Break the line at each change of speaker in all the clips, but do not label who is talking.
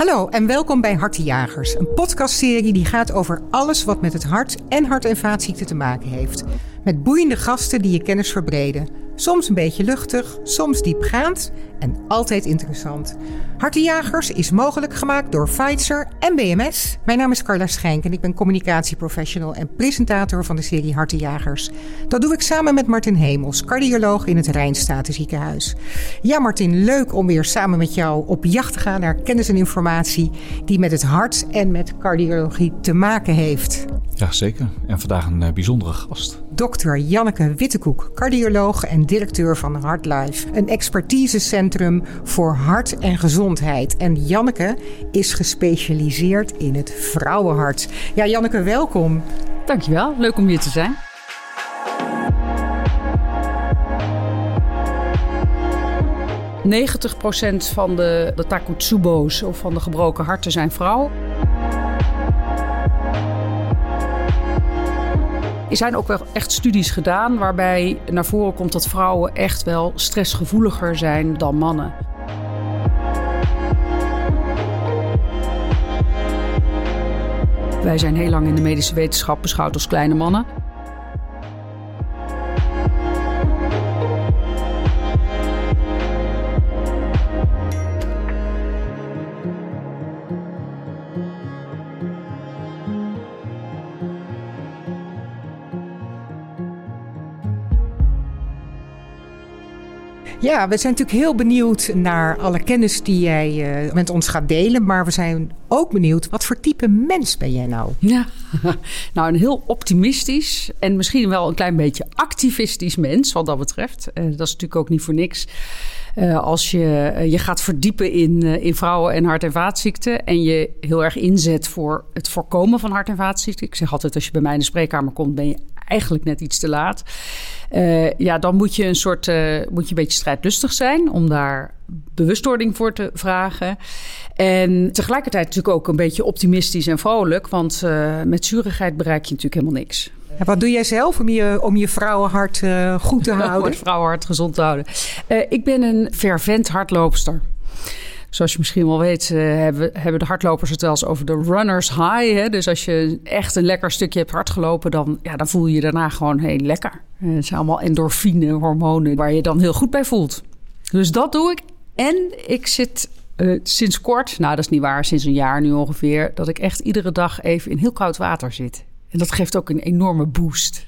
Hallo en welkom bij Hartenjagers, een podcastserie die gaat over alles wat met het hart en hart- en vaatziekten te maken heeft. Met boeiende gasten die je kennis verbreden. Soms een beetje luchtig, soms diepgaand en altijd interessant. Hartenjagers is mogelijk gemaakt door Pfizer en BMS. Mijn naam is Carla Schenk en ik ben communicatieprofessional en presentator van de serie Hartenjagers. Dat doe ik samen met Martin Hemels, cardioloog in het Rijnstatenziekenhuis. Ja Martin, leuk om weer samen met jou op jacht te gaan naar kennis en informatie die met het hart en met cardiologie te maken heeft.
Ja, zeker. En vandaag een uh, bijzondere gast.
Dr. Janneke Wittekoek, cardioloog en directeur van HeartLife. Een expertisecentrum voor hart en gezondheid. En Janneke is gespecialiseerd in het vrouwenhart. Ja, Janneke, welkom.
Dankjewel, leuk om hier te zijn. ...90% van de, de takotsubo's of van de gebroken harten zijn vrouwen. Er zijn ook wel echt studies gedaan waarbij naar voren komt dat vrouwen echt wel stressgevoeliger zijn dan mannen. Wij zijn heel lang in de medische wetenschap beschouwd als kleine mannen.
Ja, we zijn natuurlijk heel benieuwd naar alle kennis die jij uh, met ons gaat delen. Maar we zijn ook benieuwd, wat voor type mens ben jij nou?
Ja, nou een heel optimistisch en misschien wel een klein beetje activistisch mens wat dat betreft. Uh, dat is natuurlijk ook niet voor niks. Uh, als je je gaat verdiepen in, in vrouwen en hart- en vaatziekten... en je heel erg inzet voor het voorkomen van hart- en vaatziekten. Ik zeg altijd, als je bij mij in de spreekkamer komt... ben je eigenlijk net iets te laat. Uh, ja, dan moet je een soort uh, moet je een beetje strijdlustig zijn om daar bewustwording voor te vragen. En tegelijkertijd natuurlijk ook een beetje optimistisch en vrolijk, want uh, met zurigheid bereik je natuurlijk helemaal niks.
En wat doe jij zelf om je, om je vrouwenhart goed te houden?
om het vrouwenhart gezond te houden. ik ben een fervent hardloopster. Zoals je misschien wel weet, uh, hebben, hebben de hardlopers het wel eens over de runners high. Hè? Dus als je echt een lekker stukje hebt hard gelopen, dan, ja, dan voel je je daarna gewoon heel lekker. Uh, het zijn allemaal endorfine, hormonen, waar je dan heel goed bij voelt. Dus dat doe ik. En ik zit uh, sinds kort, nou dat is niet waar, sinds een jaar nu ongeveer, dat ik echt iedere dag even in heel koud water zit. En dat geeft ook een enorme boost.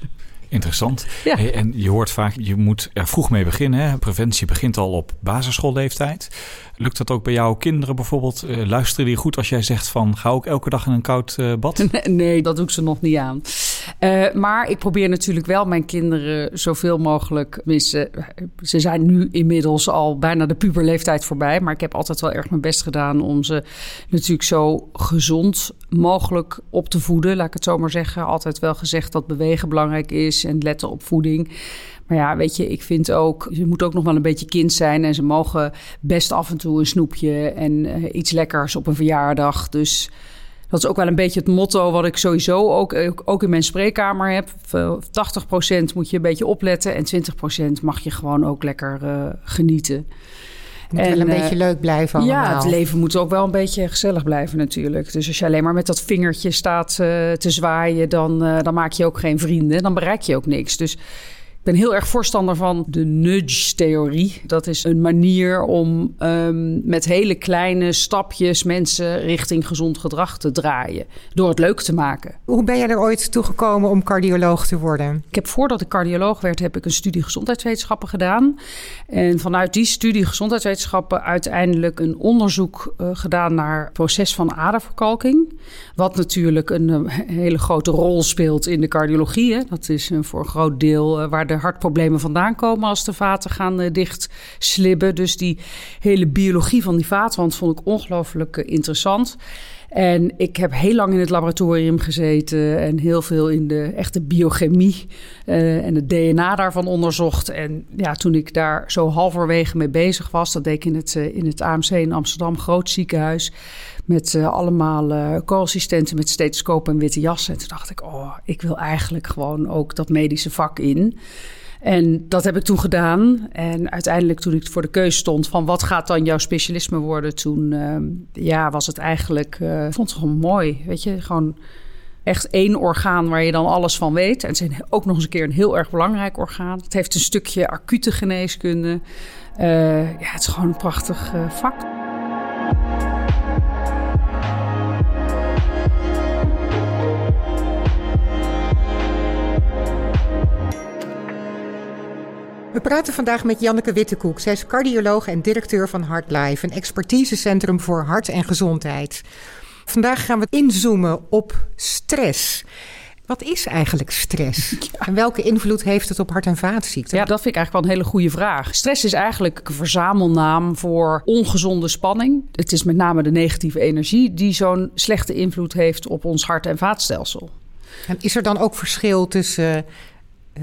Interessant. Ja. Hey, en je hoort vaak, je moet er vroeg mee beginnen. Hè? Preventie begint al op basisschoolleeftijd. Lukt dat ook bij jouw kinderen bijvoorbeeld? Uh, luisteren die goed als jij zegt van ga ook elke dag in een koud uh, bad?
Nee, nee, dat doe ik ze nog niet aan. Uh, maar ik probeer natuurlijk wel mijn kinderen zoveel mogelijk. Missen. Ze zijn nu inmiddels al bijna de puberleeftijd voorbij. Maar ik heb altijd wel erg mijn best gedaan om ze natuurlijk zo gezond mogelijk op te voeden. Laat ik het zo maar zeggen. Altijd wel gezegd dat bewegen belangrijk is en letten op voeding. Maar ja, weet je, ik vind ook, ze moeten ook nog wel een beetje kind zijn. En ze mogen best af en toe een snoepje en uh, iets lekkers op een verjaardag. Dus dat is ook wel een beetje het motto wat ik sowieso ook, ook in mijn spreekkamer heb. 80% moet je een beetje opletten en 20% mag je gewoon ook lekker uh, genieten.
Moet en, wel een beetje leuk blijven allemaal.
Ja, het leven moet ook wel een beetje gezellig blijven natuurlijk. Dus als je alleen maar met dat vingertje staat uh, te zwaaien... Dan, uh, dan maak je ook geen vrienden. Dan bereik je ook niks. Dus ben heel erg voorstander van de nudge-theorie. Dat is een manier om um, met hele kleine stapjes mensen richting gezond gedrag te draaien. Door het leuk te maken.
Hoe ben jij er ooit toe gekomen om cardioloog te worden?
Ik heb voordat ik cardioloog werd, heb ik een studie gezondheidswetenschappen gedaan. En vanuit die studie gezondheidswetenschappen uiteindelijk een onderzoek uh, gedaan naar het proces van aderverkalking. Wat natuurlijk een, een hele grote rol speelt in de cardiologie. Hè. Dat is uh, voor een groot deel uh, waar de de hartproblemen vandaan komen als de vaten gaan uh, dicht slibben. Dus die hele biologie van die vaatwand vond ik ongelooflijk uh, interessant. En ik heb heel lang in het laboratorium gezeten en heel veel in de echte biochemie uh, en het DNA daarvan onderzocht. En ja, toen ik daar zo halverwege mee bezig was, dat deed ik in het, in het AMC in Amsterdam, groot ziekenhuis, met uh, allemaal co-assistenten met stethoscoop en witte jassen. En toen dacht ik, oh, ik wil eigenlijk gewoon ook dat medische vak in. En dat heb ik toen gedaan. En uiteindelijk toen ik voor de keuze stond van wat gaat dan jouw specialisme worden, toen ehm, ja, was het eigenlijk, uh, vond het gewoon mooi. Weet je, gewoon echt één orgaan waar je dan alles van weet. En het is ook nog eens een keer een heel erg belangrijk orgaan. Het heeft een stukje acute geneeskunde. Uh, ja, het is gewoon een prachtig uh, vak.
We praten vandaag met Janneke Wittekoek. Zij is cardioloog en directeur van HeartLife, een expertisecentrum voor hart en gezondheid. Vandaag gaan we inzoomen op stress. Wat is eigenlijk stress? En welke invloed heeft het op hart- en vaatziekten?
Ja, dat vind ik eigenlijk wel een hele goede vraag. Stress is eigenlijk een verzamelnaam voor ongezonde spanning. Het is met name de negatieve energie die zo'n slechte invloed heeft op ons hart- en vaatstelsel.
En is er dan ook verschil tussen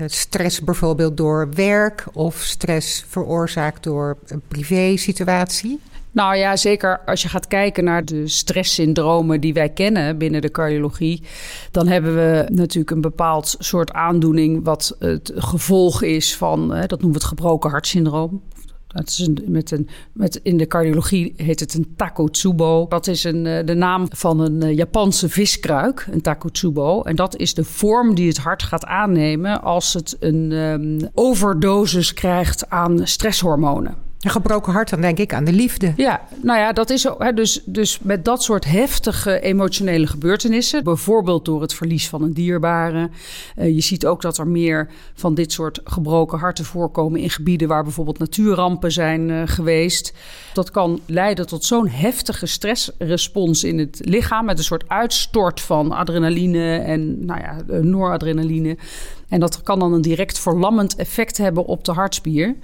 stress bijvoorbeeld door werk of stress veroorzaakt door een privé-situatie?
Nou ja, zeker als je gaat kijken naar de stresssyndromen die wij kennen binnen de cardiologie, dan hebben we natuurlijk een bepaald soort aandoening wat het gevolg is van, dat noemen we het gebroken hartsyndroom. Dat is een, met een, met, in de cardiologie heet het een takotsubo. Dat is een, eh, de naam van een eh, Japanse viskruik, een takotsubo. En dat is de vorm die het hart gaat aannemen als het een um, overdosis krijgt aan stresshormonen.
Een gebroken hart, dan denk ik aan de liefde.
Ja, nou ja, dat is. Hè, dus, dus met dat soort heftige emotionele gebeurtenissen, bijvoorbeeld door het verlies van een dierbare. Uh, je ziet ook dat er meer van dit soort gebroken harten voorkomen in gebieden waar bijvoorbeeld natuurrampen zijn uh, geweest. Dat kan leiden tot zo'n heftige stressrespons in het lichaam, met een soort uitstort van adrenaline en nou ja, noradrenaline. En dat kan dan een direct verlammend effect hebben op de hartspier.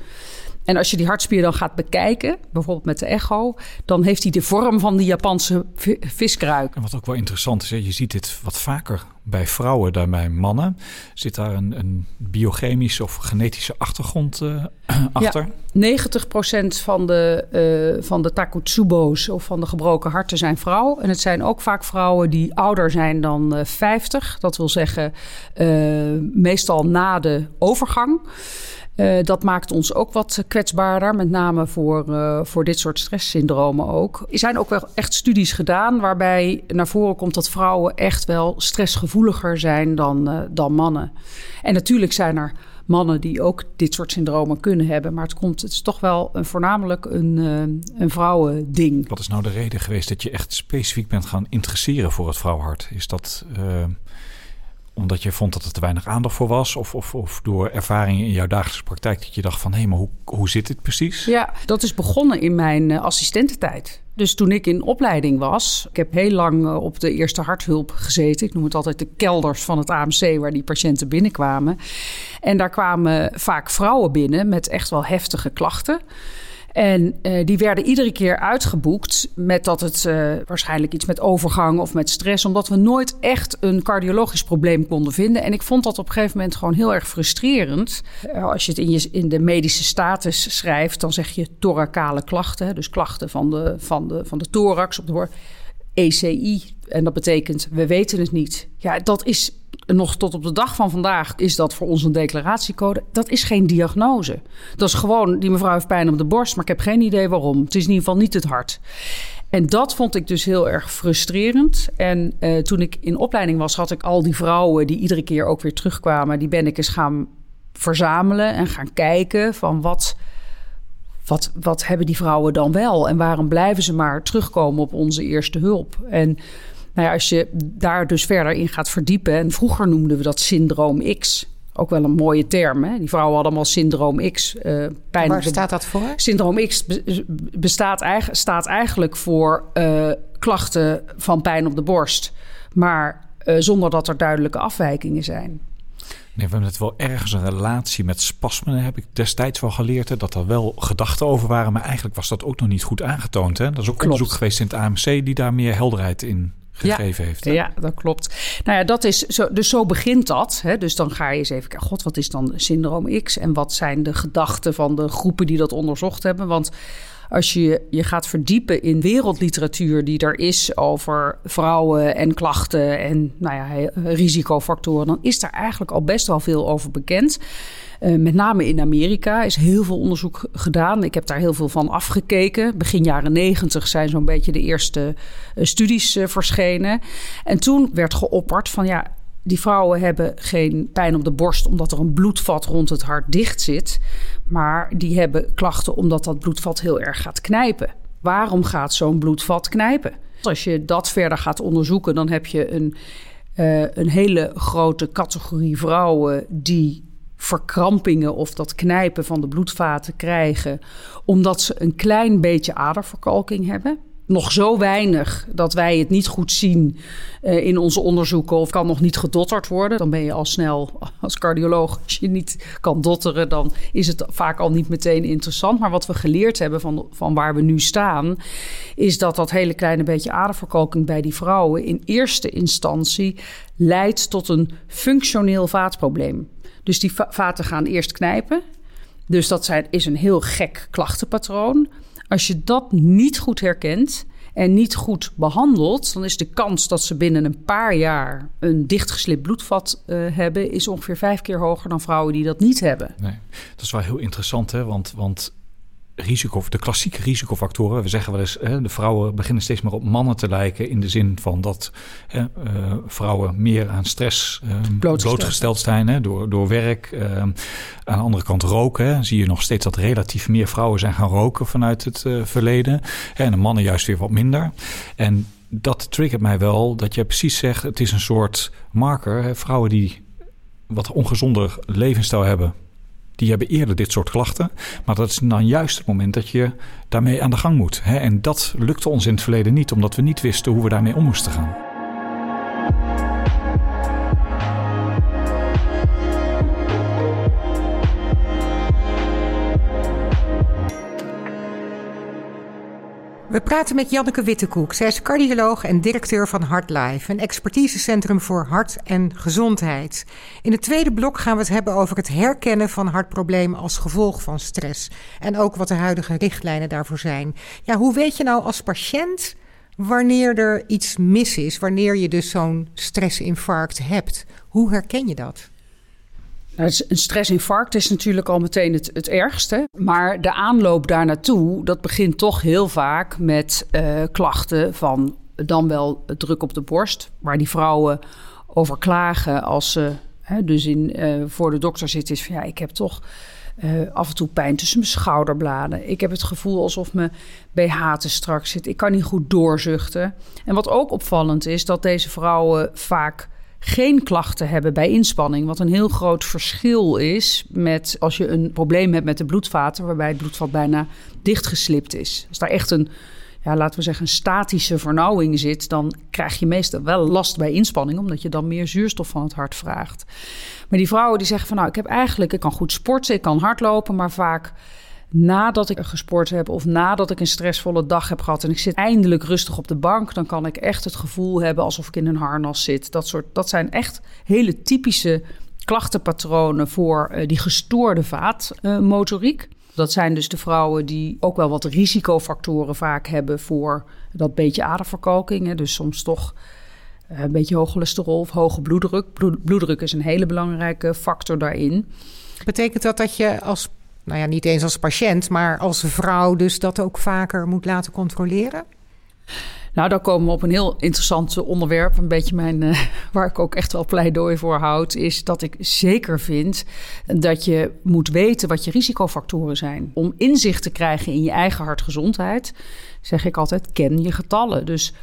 En als je die hartspier dan gaat bekijken, bijvoorbeeld met de echo, dan heeft hij de vorm van die Japanse viskruik.
En wat ook wel interessant is, je ziet dit wat vaker bij vrouwen dan bij mannen. Zit daar een, een biochemische of genetische achtergrond uh, achter?
Ja, 90% van de, uh, van de takotsubo's of van de gebroken harten zijn vrouw. En het zijn ook vaak vrouwen die ouder zijn dan uh, 50. Dat wil zeggen, meestal na de overgang. Uh, dat maakt ons ook wat kwetsbaarder, met name voor, uh, voor dit soort stresssyndromen ook. Er zijn ook wel echt studies gedaan waarbij naar voren komt dat vrouwen echt wel stressgevoeliger zijn dan, uh, dan mannen. En natuurlijk zijn er mannen die ook dit soort syndromen kunnen hebben, maar het, komt, het is toch wel een, voornamelijk een, een vrouwending.
Wat is nou de reden geweest dat je echt specifiek bent gaan interesseren voor het vrouwenhart? Is dat omdat je vond dat er te weinig aandacht voor was? Of, of, of door ervaringen in jouw dagelijkse praktijk dat je dacht van... hé, maar hoe, hoe zit dit precies?
Ja, dat is begonnen in mijn uh, assistententijd. Dus toen ik in opleiding was, ik heb heel lang uh, op de eerste harthulp gezeten. Ik noem het altijd de kelders van het AMC waar die patiënten binnenkwamen. En daar kwamen vaak vrouwen binnen met echt wel heftige klachten. En uh, die werden iedere keer uitgeboekt met dat het uh, waarschijnlijk iets met overgang of met stress, omdat we nooit echt een cardiologisch probleem konden vinden. En ik vond dat op een gegeven moment gewoon heel erg frustrerend. Uh, als je het in, je, in de medische status schrijft, dan zeg je thoracale klachten, dus klachten van de, van de, van de thorax op de ECI. En dat betekent, we weten het niet. Ja, dat is nog tot op de dag van vandaag is dat voor ons een declaratiecode. Dat is geen diagnose. Dat is gewoon, die mevrouw heeft pijn op de borst, maar ik heb geen idee waarom. Het is in ieder geval niet het hart. En dat vond ik dus heel erg frustrerend. En uh, toen ik in opleiding was, had ik al die vrouwen die iedere keer ook weer terugkwamen, die ben ik eens gaan verzamelen en gaan kijken van wat, wat, wat hebben die vrouwen dan wel en waarom blijven ze maar terugkomen op onze eerste hulp. En nou ja, als je daar dus verder in gaat verdiepen, en vroeger noemden we dat syndroom X. Ook wel een mooie term. Hè? Die vrouwen hadden allemaal syndroom X. Uh,
pijn Waar staat dat voor?
Syndroom X bestaat, staat eigenlijk voor uh, klachten van pijn op de borst. Maar uh, zonder dat er duidelijke afwijkingen zijn.
Nee, we hebben het wel ergens een relatie met spasmen, heb ik destijds wel geleerd. Hè, dat er wel gedachten over waren, maar eigenlijk was dat ook nog niet goed aangetoond. Hè? Dat is ook Klopt. onderzoek geweest in het AMC die daar meer helderheid in gegeven
ja,
heeft. Hè?
Ja, dat klopt. Nou ja, dat is zo, dus zo begint dat. Hè? Dus dan ga je eens even kijken, god, wat is dan syndroom X? En wat zijn de gedachten van de groepen die dat onderzocht hebben? Want als je je gaat verdiepen in wereldliteratuur die er is over vrouwen en klachten en nou ja, risicofactoren, dan is daar eigenlijk al best wel veel over bekend. Uh, met name in Amerika is heel veel onderzoek gedaan. Ik heb daar heel veel van afgekeken. Begin jaren negentig zijn zo'n beetje de eerste uh, studies uh, verschenen. En toen werd geopperd van ja, die vrouwen hebben geen pijn op de borst omdat er een bloedvat rond het hart dicht zit. Maar die hebben klachten omdat dat bloedvat heel erg gaat knijpen. Waarom gaat zo'n bloedvat knijpen? Als je dat verder gaat onderzoeken, dan heb je een, uh, een hele grote categorie vrouwen die verkrampingen of dat knijpen van de bloedvaten krijgen, omdat ze een klein beetje aderverkalking hebben nog zo weinig dat wij het niet goed zien uh, in onze onderzoeken of kan nog niet gedotterd worden. Dan ben je al snel als cardioloog, als je niet kan dotteren, dan is het vaak al niet meteen interessant. Maar wat we geleerd hebben van, van waar we nu staan, is dat dat hele kleine beetje aderverkalking bij die vrouwen in eerste instantie leidt tot een functioneel vaatprobleem. Dus die vaten gaan eerst knijpen. Dus dat zijn, is een heel gek klachtenpatroon. Als je dat niet goed herkent en niet goed behandelt, dan is de kans dat ze binnen een paar jaar een dichtgeslipt bloedvat uh, hebben, is ongeveer vijf keer hoger dan vrouwen die dat niet hebben.
Nee, dat is wel heel interessant, hè? Want, want risico, de klassieke risicofactoren. We zeggen wel eens, hè, de vrouwen beginnen steeds meer op mannen te lijken. In de zin van dat hè, uh, vrouwen meer aan stress uh, blootgesteld zijn hè, door, door werk. Uh, aan de andere kant roken. Zie je nog steeds dat relatief meer vrouwen zijn gaan roken vanuit het verleden. En de mannen juist weer wat minder. En dat triggert mij wel dat je precies zegt, het is een soort marker. Hè, vrouwen die wat ongezonder levensstijl hebben die hebben eerder dit soort klachten. Maar dat is dan juist het moment dat je daarmee aan de gang moet. En dat lukte ons in het verleden niet, omdat we niet wisten hoe we daarmee om moesten gaan.
We praten met Janneke Wittekoek. Zij is cardioloog en directeur van HeartLife, een expertisecentrum voor hart en gezondheid. In het tweede blok gaan we het hebben over het herkennen van hartproblemen als gevolg van stress. En ook wat de huidige richtlijnen daarvoor zijn. Ja, hoe weet je nou als patiënt wanneer er iets mis is, wanneer je dus zo'n stressinfarct hebt? Hoe herken je dat?
Nou, een stressinfarct is natuurlijk al meteen het, het ergste. Maar de aanloop daar naartoe, dat begint toch heel vaak met uh, klachten van dan wel druk op de borst. Waar die vrouwen over klagen als ze hè, dus in, uh, voor de dokter zitten. Is van ja, ik heb toch uh, af en toe pijn tussen mijn schouderbladen. Ik heb het gevoel alsof mijn BH te strak zit. Ik kan niet goed doorzuchten. En wat ook opvallend is, dat deze vrouwen vaak geen klachten hebben bij inspanning. Wat een heel groot verschil is met als je een probleem hebt met de bloedvaten, waarbij het bloedvat bijna dichtgeslipt is. Als daar echt een, ja, laten we zeggen, een statische vernauwing zit, dan krijg je meestal wel last bij inspanning, omdat je dan meer zuurstof van het hart vraagt. Maar die vrouwen die zeggen van nou, ik heb eigenlijk, ik kan goed sporten, ik kan hardlopen, maar vaak nadat ik gesport heb of nadat ik een stressvolle dag heb gehad en ik zit eindelijk rustig op de bank, dan kan ik echt het gevoel hebben alsof ik in een harnas zit. Dat, soort, dat zijn echt hele typische klachtenpatronen voor uh, die gestoorde vaatmotoriek. Dat zijn dus de vrouwen die ook wel wat risicofactoren vaak hebben voor dat beetje aderverkalking. Hè. Dus soms toch uh, een beetje hoog cholesterol of hoge bloeddruk. Bloeddruk is een hele belangrijke factor daarin.
Betekent dat dat je als nou ja, niet eens als patiënt, maar als vrouw dus dat ook vaker moet laten controleren?
Nou, dan komen we op een heel interessant onderwerp. Een beetje mijn, uh, waar ik ook echt wel pleidooi voor houd, is dat ik zeker vind dat je moet weten wat je risicofactoren zijn. Om inzicht te krijgen in je eigen hartgezondheid, zeg ik altijd: ken je getallen. Dus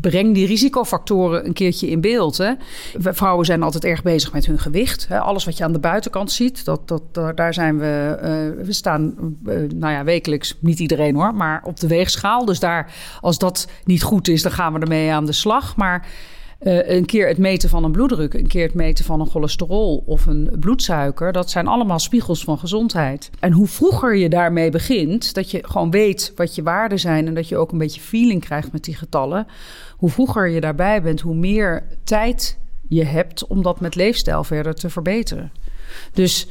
breng die risicofactoren een keertje in beeld. Hè. Vrouwen zijn altijd erg bezig met hun gewicht. Hè. Alles wat je aan de buitenkant ziet, dat, dat, daar zijn we. Uh, we staan, uh, nou ja, wekelijks, niet iedereen hoor, maar op de weegschaal. Dus daar, als dat niet goed is, dan gaan we ermee aan de slag. Maar uh, een keer het meten van een bloeddruk, een keer het meten van een cholesterol of een bloedsuiker. Dat zijn allemaal spiegels van gezondheid. En hoe vroeger je daarmee begint, dat je gewoon weet wat je waarden zijn en dat je ook een beetje feeling krijgt met die getallen. Hoe vroeger je daarbij bent, hoe meer tijd je hebt om dat met leefstijl verder te verbeteren. Dus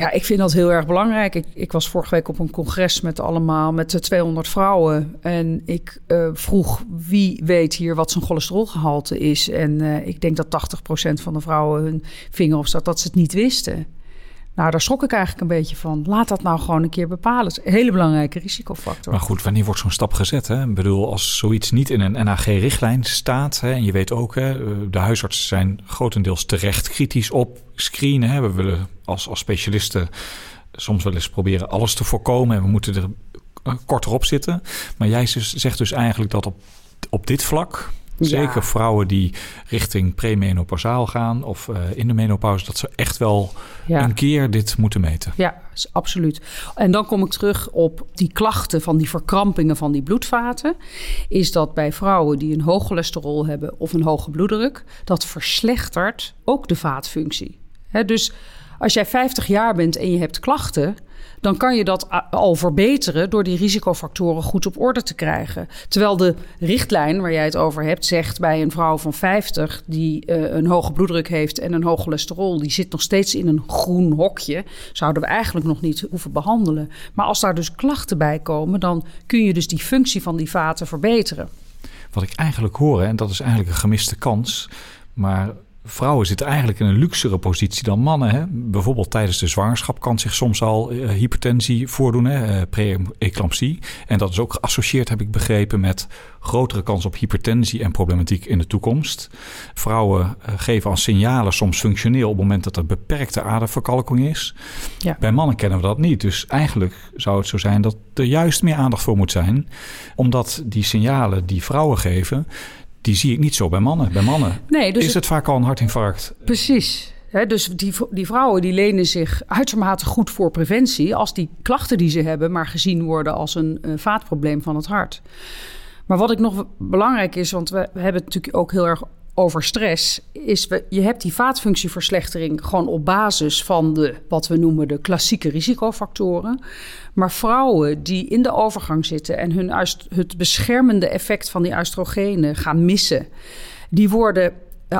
Ja, ik vind dat heel erg belangrijk. Ik, ik was vorige week op een congres met allemaal met de 200 vrouwen. En ik uh, vroeg wie weet hier wat zijn cholesterolgehalte is. En uh, ik denk dat 80% van de vrouwen hun vinger op staat dat ze het niet wisten. Nou, daar schrok ik eigenlijk een beetje van. Laat dat nou gewoon een keer bepalen. Is een hele belangrijke risicofactor.
Maar goed, wanneer wordt zo'n stap gezet? Hè? Ik bedoel, als zoiets niet in een NAG-richtlijn staat... Hè, en je weet ook, hè, de huisartsen zijn grotendeels terecht kritisch op screenen. We willen als, als specialisten soms wel eens proberen alles te voorkomen... en we moeten er korter op zitten. Maar jij zegt dus eigenlijk dat op, op dit vlak Zeker vrouwen die richting premenopausaal gaan of uh, in de menopauze, dat ze echt wel een keer dit moeten meten.
Ja, absoluut. En dan kom ik terug op die klachten van die verkrampingen van die bloedvaten. Is dat bij vrouwen die een hoog cholesterol hebben of een hoge bloeddruk, dat verslechtert ook de vaatfunctie. dus als jij 50 jaar bent en je hebt klachten, dan kan je dat al verbeteren door die risicofactoren goed op orde te krijgen. Terwijl de richtlijn waar jij het over hebt zegt bij een vrouw van 50 die uh, een hoge bloeddruk heeft en een hoog cholesterol, die zit nog steeds in een groen hokje, zouden we eigenlijk nog niet hoeven behandelen. Maar als daar dus klachten bij komen, dan kun je dus die functie van die vaten verbeteren.
Wat ik eigenlijk hoor, en dat is eigenlijk een gemiste kans, maar vrouwen zitten eigenlijk in een luxere positie dan mannen. Hè? Bijvoorbeeld tijdens de zwangerschap kan zich soms al uh, hypertensie voordoen, uh, pre-eclampsie. En dat is ook geassocieerd, heb ik begrepen, met grotere kans op hypertensie en problematiek in de toekomst. Vrouwen uh, geven als signalen soms functioneel op het moment dat er beperkte aderverkalking is. Ja. Bij mannen kennen we dat niet. Dus eigenlijk zou het zo zijn dat er juist meer aandacht voor moet zijn, omdat die signalen die vrouwen geven die zie ik niet zo bij mannen. Bij mannen nee, dus is het, vaak al een hartinfarct.
Precies. dus die, die vrouwen die lenen zich uitermate goed voor preventie... als die klachten die ze hebben maar gezien worden als een uh, vaatprobleem van het hart. Maar wat ik nog belangrijk is, want we, we hebben het natuurlijk ook heel erg over stress, is we, je hebt die vaatfunctieverslechtering gewoon op basis van de, wat we noemen de klassieke risicofactoren. Maar vrouwen die in de overgang zitten en hun, het beschermende effect van die oestrogenen gaan missen, die worden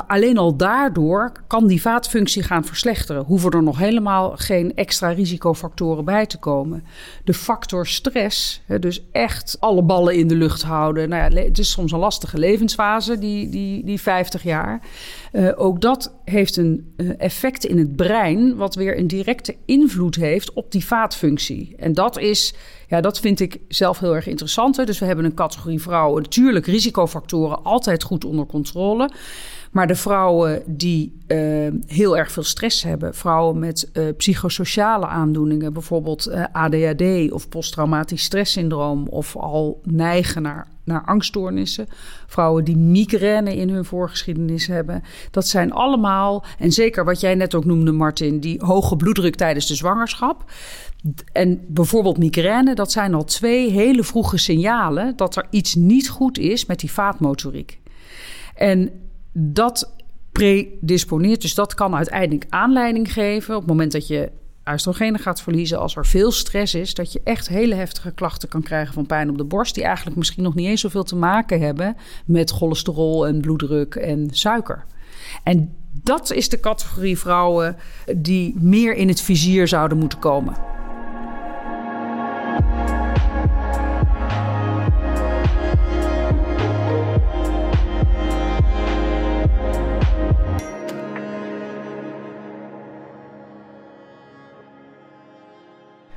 alleen al daardoor kan die vaatfunctie gaan verslechteren. Hoeven er nog helemaal geen extra risicofactoren bij te komen. De factor stress, dus echt alle ballen in de lucht houden. Nou ja, het is soms een lastige levensfase, die, die, die 50 jaar. Uh, ook dat heeft een uh, effect in het brein, wat weer een directe invloed heeft op die vaatfunctie. En dat is, ja, dat vind ik zelf heel erg interessant. Dus we hebben een categorie vrouwen, natuurlijk risicofactoren altijd goed onder controle. Maar de vrouwen die uh, heel erg veel stress hebben, vrouwen met uh, psychosociale aandoeningen, bijvoorbeeld eh, ADHD of posttraumatisch stresssyndroom, of al neigen naar, naar angststoornissen, vrouwen die migraine in hun voorgeschiedenis hebben, dat zijn allemaal, en zeker wat jij net ook noemde, Martin, die hoge bloeddruk tijdens de zwangerschap. En bijvoorbeeld migraine, dat zijn al twee hele vroege signalen dat er iets niet goed is met die vaatmotoriek. En dat predisponeert, dus dat kan uiteindelijk aanleiding geven op het moment dat je oestrogenen gaat verliezen, als er veel stress is, dat je echt hele heftige klachten kan krijgen van pijn op de borst, die eigenlijk misschien nog niet eens zoveel te maken hebben met cholesterol en bloeddruk en suiker. En dat is de categorie vrouwen die meer in het vizier zouden moeten komen.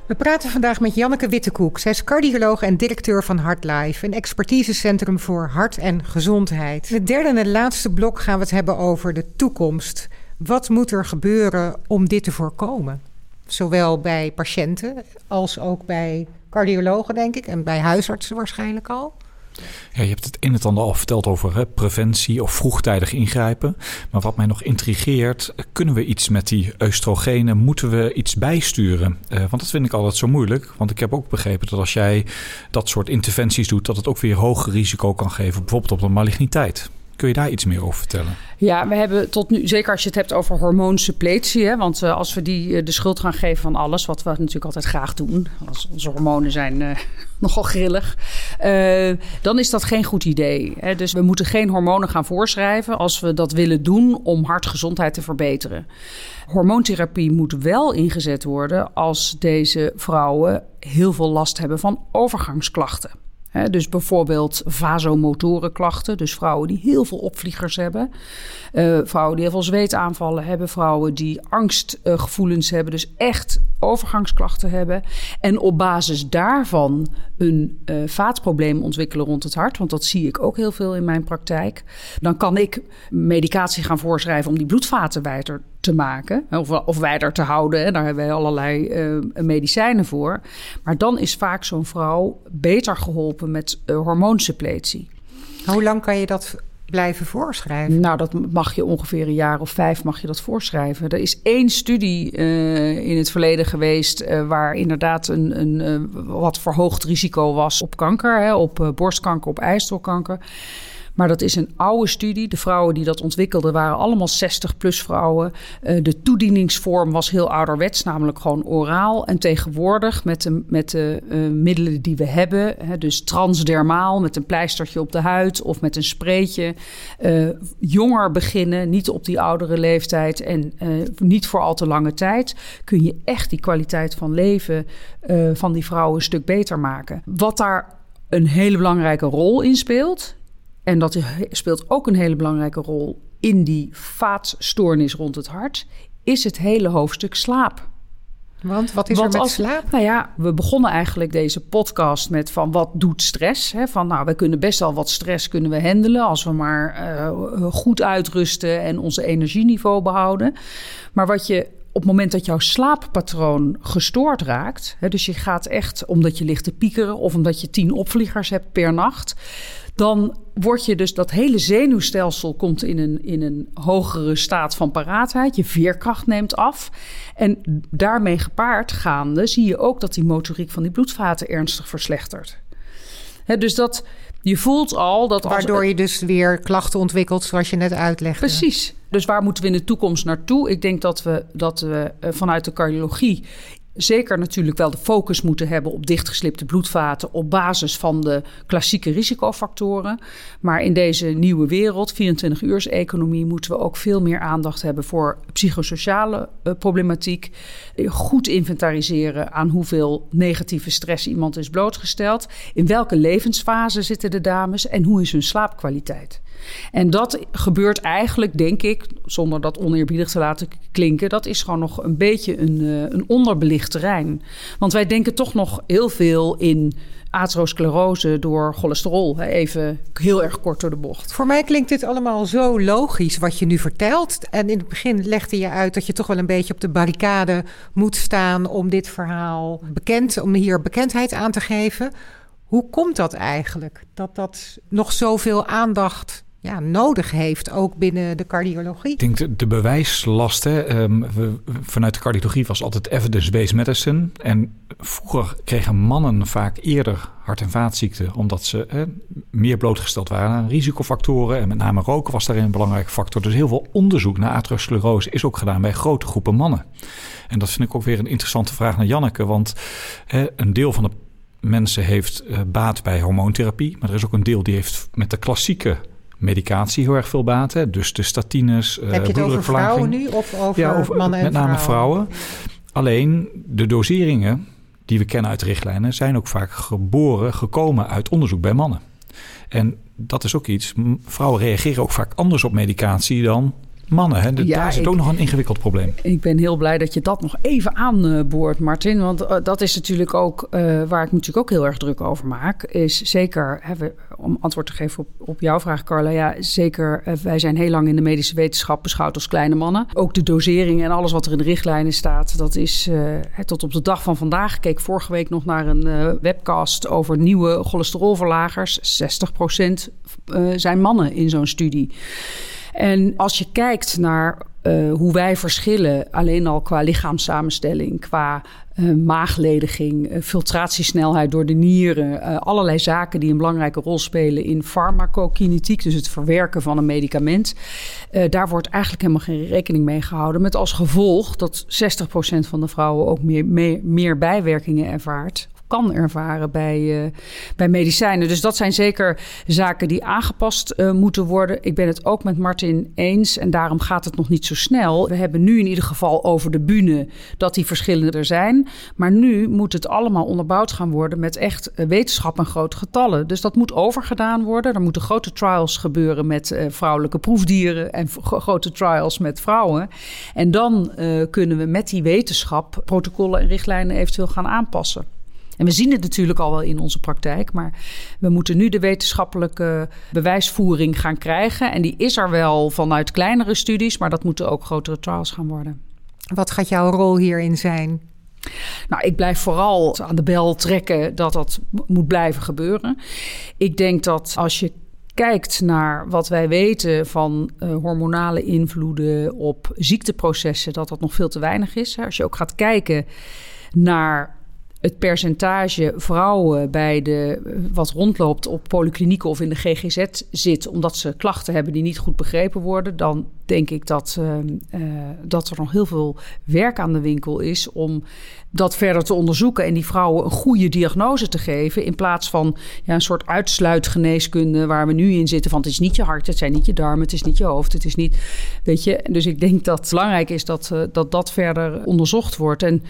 We praten vandaag met Janneke Wittekoek. Zij is cardioloog en directeur van HeartLife, een expertisecentrum voor hart en gezondheid. In het derde en laatste blok gaan we het hebben over de toekomst. Wat moet er gebeuren om dit te voorkomen? Zowel bij patiënten als ook bij cardiologen, denk ik, en bij huisartsen waarschijnlijk al.
Ja, je hebt het in het ander al verteld over hè, preventie of vroegtijdig ingrijpen. Maar wat mij nog intrigeert, kunnen we iets met die oestrogenen? Moeten we iets bijsturen? Uh, want dat vind ik altijd zo moeilijk. Want ik heb ook begrepen dat als jij dat soort interventies doet, dat het ook weer hoger risico kan geven, bijvoorbeeld op de maligniteit. Kun je daar iets meer over vertellen?
Ja, we hebben tot nu, zeker als je het hebt over hormoonsuppletie, want uh, als we die uh, de schuld gaan geven van alles, wat we natuurlijk altijd graag doen, als onze hormonen zijn uh, nogal grillig, dan is dat geen goed idee. Hè. Dus we moeten geen hormonen gaan voorschrijven als we dat willen doen om hartgezondheid te verbeteren. Hormoontherapie moet wel ingezet worden als deze vrouwen heel veel last hebben van overgangsklachten dus bijvoorbeeld vasomotorenklachten, dus vrouwen die heel veel opvliegers hebben, uh, vrouwen die heel veel zweetaanvallen hebben, vrouwen die angstgevoelens hebben, dus echt overgangsklachten hebben. En op basis daarvan een uh, vaatprobleem ontwikkelen rond het hart, want dat zie ik ook heel veel in mijn praktijk. Dan kan ik medicatie gaan voorschrijven om die bloedvaten wijder te maken of, of wijder te houden. Daar hebben wij allerlei uh, medicijnen voor. Maar dan is vaak zo'n vrouw beter geholpen met uh, hormoonsuppletie.
Hoe lang kan je dat blijven voorschrijven?
Nou, dat mag je ongeveer een jaar of vijf mag je dat voorschrijven. Er is één studie uh, in het verleden geweest uh, waar inderdaad een, een uh, wat verhoogd risico was op kanker, hè, op borstkanker, op ijstelkanker. Maar dat is een oude studie. De vrouwen die dat ontwikkelden waren allemaal 60-plus vrouwen. Uh, de toedieningsvorm was heel ouderwets, namelijk gewoon oraal. En tegenwoordig met de, met de uh, middelen die we hebben, dus transdermaal met een pleistertje op de huid of met een spreetje, uh, jonger beginnen, niet op die oudere leeftijd en niet voor al te lange tijd, kun je echt die kwaliteit van leven van die vrouwen een stuk beter maken. Wat daar een hele belangrijke rol in speelt, en dat speelt ook een hele belangrijke rol in die vaatstoornis rond het hart, is het hele hoofdstuk slaap.
Want wat is er met slaap?
Nou ja, we begonnen eigenlijk deze podcast met van wat doet stress? Hè? Van nou, we kunnen best wel wat stress kunnen we handelen als we maar uh, goed uitrusten en onze energieniveau behouden. Maar wat je op het moment dat jouw slaappatroon gestoord raakt, hè, dus je gaat echt omdat je ligt te piekeren of omdat je tien opvliegers hebt per nacht, dan word je dus dat hele zenuwstelsel komt in een, in een hogere staat van paraatheid. Je veerkracht neemt af. En daarmee gepaard gaande zie je ook dat die motoriek van die bloedvaten ernstig verslechtert. dus dat je voelt al dat.
Waardoor je dus weer klachten ontwikkelt, zoals je net uitlegde.
Precies. Dus waar moeten we in de toekomst naartoe? Ik denk dat we, dat we eh, vanuit de cardiologie zeker natuurlijk wel de focus moeten hebben op dichtgeslipte bloedvaten op basis van de klassieke risicofactoren. Maar in deze nieuwe wereld, 24-uurs-economie, moeten we ook veel meer aandacht hebben voor psychosociale uh, problematiek. Goed inventariseren aan hoeveel negatieve stress iemand is blootgesteld. In welke levensfase zitten de dames en hoe is hun slaapkwaliteit? En dat gebeurt eigenlijk, denk ik, zonder dat oneerbiedig te laten klinken, dat is gewoon nog een beetje een, uh, een onderbelicht terrein. Want wij denken toch nog heel veel in atherosclerose door cholesterol. Even heel erg kort door de bocht.
Voor mij klinkt dit allemaal zo logisch wat je nu vertelt. En in het begin legde je uit dat je toch wel een beetje op de barricade moet staan om dit verhaal bekend, om hier bekendheid aan te geven. Hoe komt dat eigenlijk? Dat dat nog zoveel aandacht ja, nodig heeft, ook binnen de cardiologie.
Ik denk de, de bewijslast, we, vanuit de cardiologie was altijd evidence-based medicine. En vroeger kregen mannen vaak eerder hart- en vaatziekten, omdat ze meer blootgesteld waren aan risicofactoren. En met name roken was daarin een belangrijke factor. Dus heel veel onderzoek naar atherosclerose is ook gedaan bij grote groepen mannen. En dat vind ik ook weer een interessante vraag naar Janneke, want een deel van de mensen heeft uh, baat bij hormoontherapie, maar er is ook een deel die heeft met de klassieke medicatie heel erg veel baat. Hè? Dus de statines.
Eh, Heb je het over vrouwen nu of over, ja, over mannen en
met name vrouwen? Alleen de doseringen die we kennen uit richtlijnen zijn ook vaak geboren, gekomen uit onderzoek bij mannen. En dat is ook iets. Vrouwen reageren ook vaak anders op medicatie dan mannen. Hè? Ja, Daar zit ook nog een ingewikkeld probleem.
Ik ben heel blij dat je dat nog even aanboort, Martin. Want uh, dat is natuurlijk ook uh, waar ik natuurlijk ook heel erg druk over maak. Is zeker, hè, we, om antwoord te geven op, op jouw vraag, Carla. Ja, zeker. Uh, wij zijn heel lang in de medische wetenschap beschouwd als kleine mannen. Ook de dosering en alles wat er in de richtlijnen staat, dat is tot op de dag van vandaag. Ik keek vorige week nog naar een webcast over nieuwe cholesterolverlagers. 60% zijn mannen in zo'n studie. En als je kijkt naar uh, hoe wij verschillen, alleen al qua lichaamssamenstelling, qua uh, maaglediging, uh, filtratiesnelheid door de nieren, allerlei zaken die een belangrijke rol spelen in farmacokinetiek, dus het verwerken van een medicament. daar wordt eigenlijk helemaal geen rekening mee gehouden. Met als gevolg dat 60% van de vrouwen ook meer, meer bijwerkingen ervaart kan ervaren bij, uh, bij medicijnen. Dus dat zijn zeker zaken die aangepast uh, moeten worden. Ik ben het ook met Martin eens en daarom gaat het nog niet zo snel. We hebben nu in ieder geval over de bühne dat die verschillen er zijn. Maar nu moet het allemaal onderbouwd gaan worden met echt uh, wetenschap en grote getallen. Dus dat moet overgedaan worden. Er moeten grote trials gebeuren met vrouwelijke proefdieren en grote trials met vrouwen. En dan kunnen we met die wetenschap protocollen en richtlijnen eventueel gaan aanpassen. En we zien het natuurlijk al wel in onze praktijk, maar we moeten nu de wetenschappelijke bewijsvoering gaan krijgen. En die is er wel vanuit kleinere studies, maar dat moeten ook grotere trials gaan worden.
Wat gaat jouw rol hierin zijn?
Nou, ik blijf vooral aan de bel trekken dat dat moet blijven gebeuren. Ik denk dat als je kijkt naar wat wij weten van uh, hormonale invloeden op ziekteprocessen, dat dat nog veel te weinig is. Als je ook gaat kijken naar het percentage vrouwen bij de, wat rondloopt op polyklinieken of in de GGZ zit, omdat ze klachten hebben die niet goed begrepen worden, dan denk ik dat, uh, uh, dat er nog heel veel werk aan de winkel is om dat verder te onderzoeken en die vrouwen een goede diagnose te geven. In plaats van ja, een soort uitsluitgeneeskunde waar we nu in zitten. Van het is niet je hart, het zijn niet je darmen, het is niet je hoofd, het is niet. Weet je, dus ik denk dat het belangrijk is dat uh, dat, dat verder onderzocht wordt. En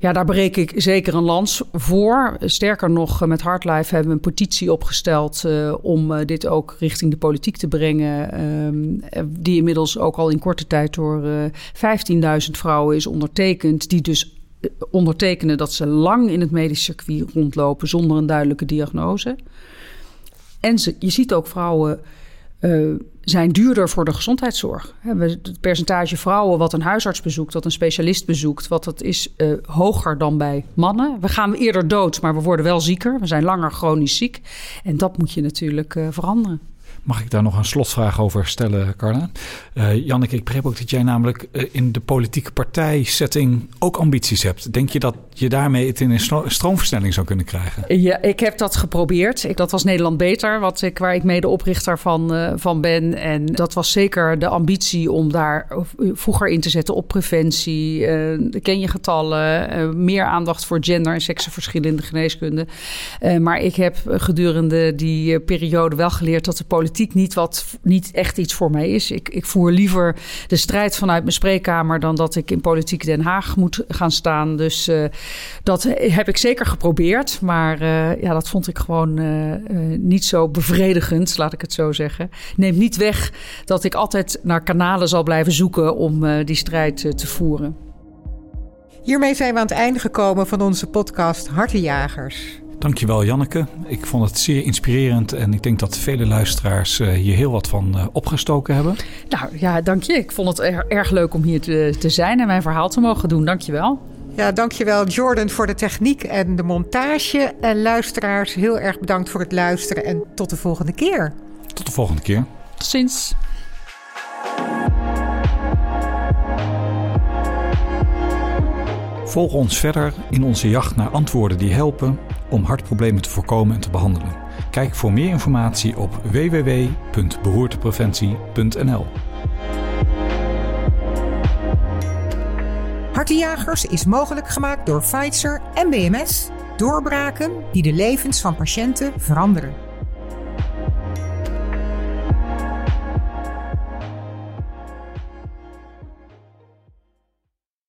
ja, daar breek ik zeker een lans voor. Sterker nog, met Hardlife hebben we een petitie opgesteld uh, om uh, dit ook richting de politiek te brengen. Uh, die inmiddels ook al in korte tijd door 15.000 vrouwen is ondertekend. Die dus ondertekenen dat ze lang in het medisch circuit rondlopen zonder een duidelijke diagnose. En je ziet ook vrouwen uh, zijn duurder voor de gezondheidszorg. Het percentage vrouwen wat een huisarts bezoekt, wat een specialist bezoekt, wat dat is uh, hoger dan bij mannen. We gaan eerder dood, maar we worden wel zieker. We zijn langer chronisch ziek. En dat moet je natuurlijk uh, veranderen.
Mag ik daar nog een slotvraag over stellen, Carla? Uh, Janneke, ik begreep ook dat jij namelijk in de politieke partijsetting ook ambities hebt. Denk je dat je daarmee het in een stroomversnelling zou kunnen krijgen?
Ja, ik heb dat geprobeerd. Ik, dat was Nederland Beter, wat ik, waar ik mede oprichter van, uh, van ben. En dat was zeker de ambitie om daar vroeger in te zetten op preventie. ken je getallen, meer aandacht voor gender en seksenverschillen in de geneeskunde. maar ik heb gedurende die periode wel geleerd dat de politiek niet, wat, niet echt iets voor mij is. Ik, ik voer liever de strijd vanuit mijn spreekkamer dan dat ik in politiek Den Haag moet gaan staan. Dus dat heb ik zeker geprobeerd. Maar uh, ja, dat vond ik gewoon uh, niet zo bevredigend, laat ik het zo zeggen. Neemt niet weg dat ik altijd naar kanalen zal blijven zoeken om die strijd te voeren.
Hiermee zijn we aan het einde gekomen van onze podcast Hartenjagers.
Dankjewel Janneke. Ik vond het zeer inspirerend en ik denk dat vele luisteraars hier heel wat van opgestoken hebben.
Nou ja, dank je. Ik vond het er, erg leuk om hier te, te zijn en mijn verhaal te mogen doen. Dankjewel.
Ja, dankjewel Jordan voor de techniek en de montage. En luisteraars, heel erg bedankt voor het luisteren en tot de volgende keer.
Tot de volgende keer.
Tot ziens.
Volg ons verder in onze jacht naar antwoorden die helpen om hartproblemen te voorkomen en te behandelen. Kijk voor meer informatie op www.beroertepreventie.nl.
Hartenjagers is mogelijk gemaakt door Pfizer en BMS. Doorbraken die de levens van patiënten veranderen.